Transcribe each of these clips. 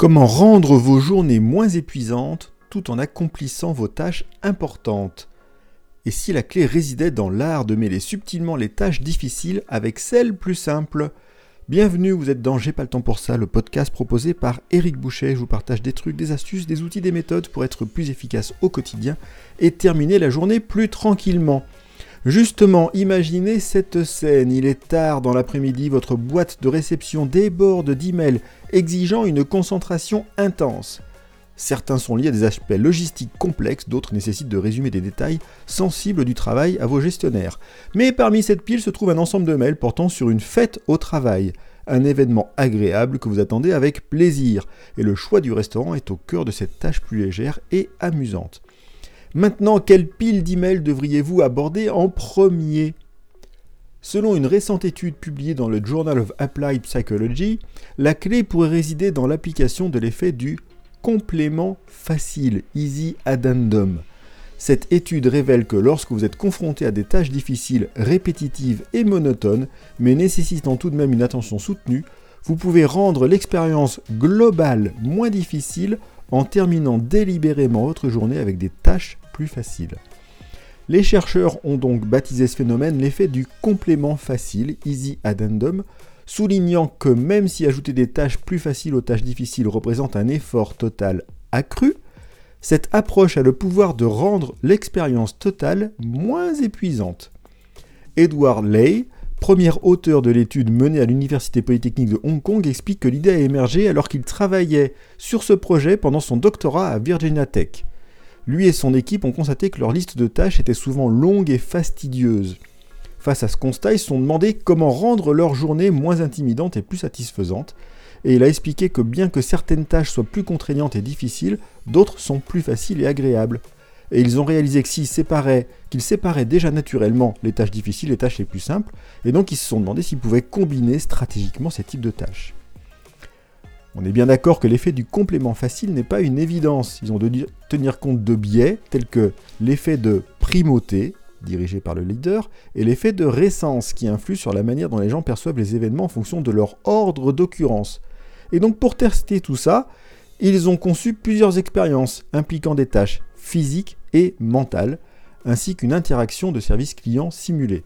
Comment rendre vos journées moins épuisantes tout en accomplissant vos tâches importantes? Et si la clé résidait dans l'art de mêler subtilement les tâches difficiles avec celles plus simples? Bienvenue, vous êtes dans J'ai pas le temps pour ça, le podcast proposé par Eric Boucher. Je vous partage des trucs, des astuces, des outils, des méthodes pour être plus efficace au quotidien et terminer la journée plus tranquillement. Justement, imaginez cette scène. Il est tard dans l'après-midi, votre boîte de réception déborde d'emails exigeant une concentration intense. Certains sont liés à des aspects logistiques complexes, d'autres nécessitent de résumer des détails sensibles du travail à vos gestionnaires. Mais parmi cette pile se trouve un ensemble de mails portant sur une fête au travail, un événement agréable que vous attendez avec plaisir, et le choix du restaurant est au cœur de cette tâche plus légère et amusante. Maintenant, quelle pile d'emails devriez-vous aborder en premier? Selon une récente étude publiée dans le Journal of Applied Psychology, la clé pourrait résider dans l'application de l'effet du complément facile, easy addendum. Cette étude révèle que lorsque vous êtes confronté à des tâches difficiles, répétitives et monotones, mais nécessitant tout de même une attention soutenue, vous pouvez rendre l'expérience globale moins difficile en terminant délibérément votre journée avec des tâches plus faciles. Les chercheurs ont donc baptisé ce phénomène l'effet du complément facile, easy addendum, soulignant que même si ajouter des tâches plus faciles aux tâches difficiles représente un effort total accru, cette approche a le pouvoir de rendre l'expérience totale moins épuisante. Edward Lay, premier auteur de l'étude menée à l'Université Polytechnique de Hong Kong, explique que l'idée a émergé alors qu'il travaillait sur ce projet pendant son doctorat à Virginia Tech. Lui et son équipe ont constaté que leur liste de tâches était souvent longue et fastidieuse. Face à ce constat, ils se sont demandé comment rendre leur journée moins intimidante et plus satisfaisante, et il a expliqué que bien que certaines tâches soient plus contraignantes et difficiles, d'autres sont plus faciles et agréables et ils ont réalisé que s'ils séparaient, qu'ils séparaient déjà naturellement les tâches difficiles et les tâches les plus simples, et donc ils se sont demandé s'ils pouvaient combiner stratégiquement ces types de tâches. On est bien d'accord que l'effet du complément facile n'est pas une évidence. Ils ont dû tenir compte de biais tels que l'effet de primauté, dirigé par le leader, et l'effet de récence qui influe sur la manière dont les gens perçoivent les événements en fonction de leur ordre d'occurrence. Et donc pour tester tout ça, ils ont conçu plusieurs expériences impliquant des tâches physiques et mentale, ainsi qu'une interaction de service client simulée.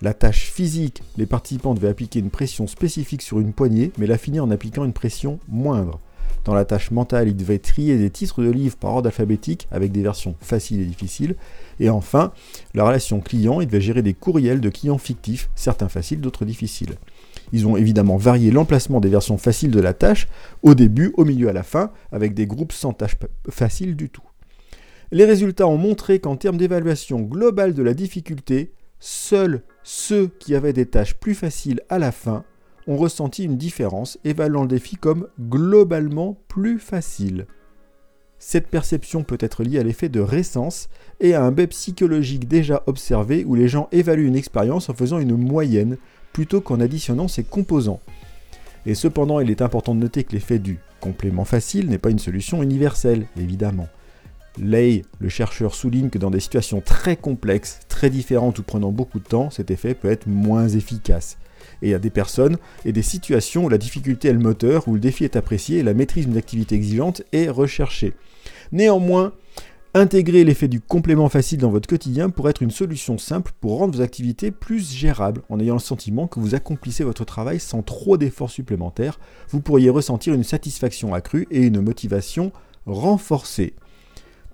La tâche physique, les participants devaient appliquer une pression spécifique sur une poignée, mais la finir en appliquant une pression moindre. Dans la tâche mentale, ils devaient trier des titres de livres par ordre alphabétique avec des versions faciles et difficiles. Et enfin, la relation client, ils devaient gérer des courriels de clients fictifs, certains faciles, d'autres difficiles. Ils ont évidemment varié l'emplacement des versions faciles de la tâche, au début, au milieu, à la fin, avec des groupes sans tâches faciles du tout. Les résultats ont montré qu'en termes d'évaluation globale de la difficulté, seuls ceux qui avaient des tâches plus faciles à la fin ont ressenti une différence, évaluant le défi comme globalement plus facile. Cette perception peut être liée à l'effet de récence et à un biais psychologique déjà observé où les gens évaluent une expérience en faisant une moyenne plutôt qu'en additionnant ses composants. Et cependant, il est important de noter que l'effet du complément facile n'est pas une solution universelle, évidemment. Lay, le chercheur, souligne que dans des situations très complexes, très différentes ou prenant beaucoup de temps, cet effet peut être moins efficace. Et il y a des personnes et des situations où la difficulté est le moteur, où le défi est apprécié et la maîtrise d'une activité exigeante est recherchée. Néanmoins, intégrer l'effet du complément facile dans votre quotidien pourrait être une solution simple pour rendre vos activités plus gérables, en ayant le sentiment que vous accomplissez votre travail sans trop d'efforts supplémentaires. Vous pourriez ressentir une satisfaction accrue et une motivation renforcée.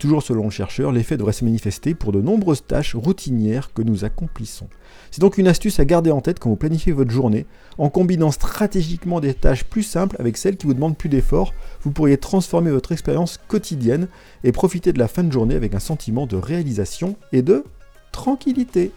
Toujours selon le chercheur, l'effet devrait se manifester pour de nombreuses tâches routinières que nous accomplissons. C'est donc une astuce à garder en tête quand vous planifiez votre journée. En combinant stratégiquement des tâches plus simples avec celles qui vous demandent plus d'efforts, vous pourriez transformer votre expérience quotidienne et profiter de la fin de journée avec un sentiment de réalisation et de tranquillité.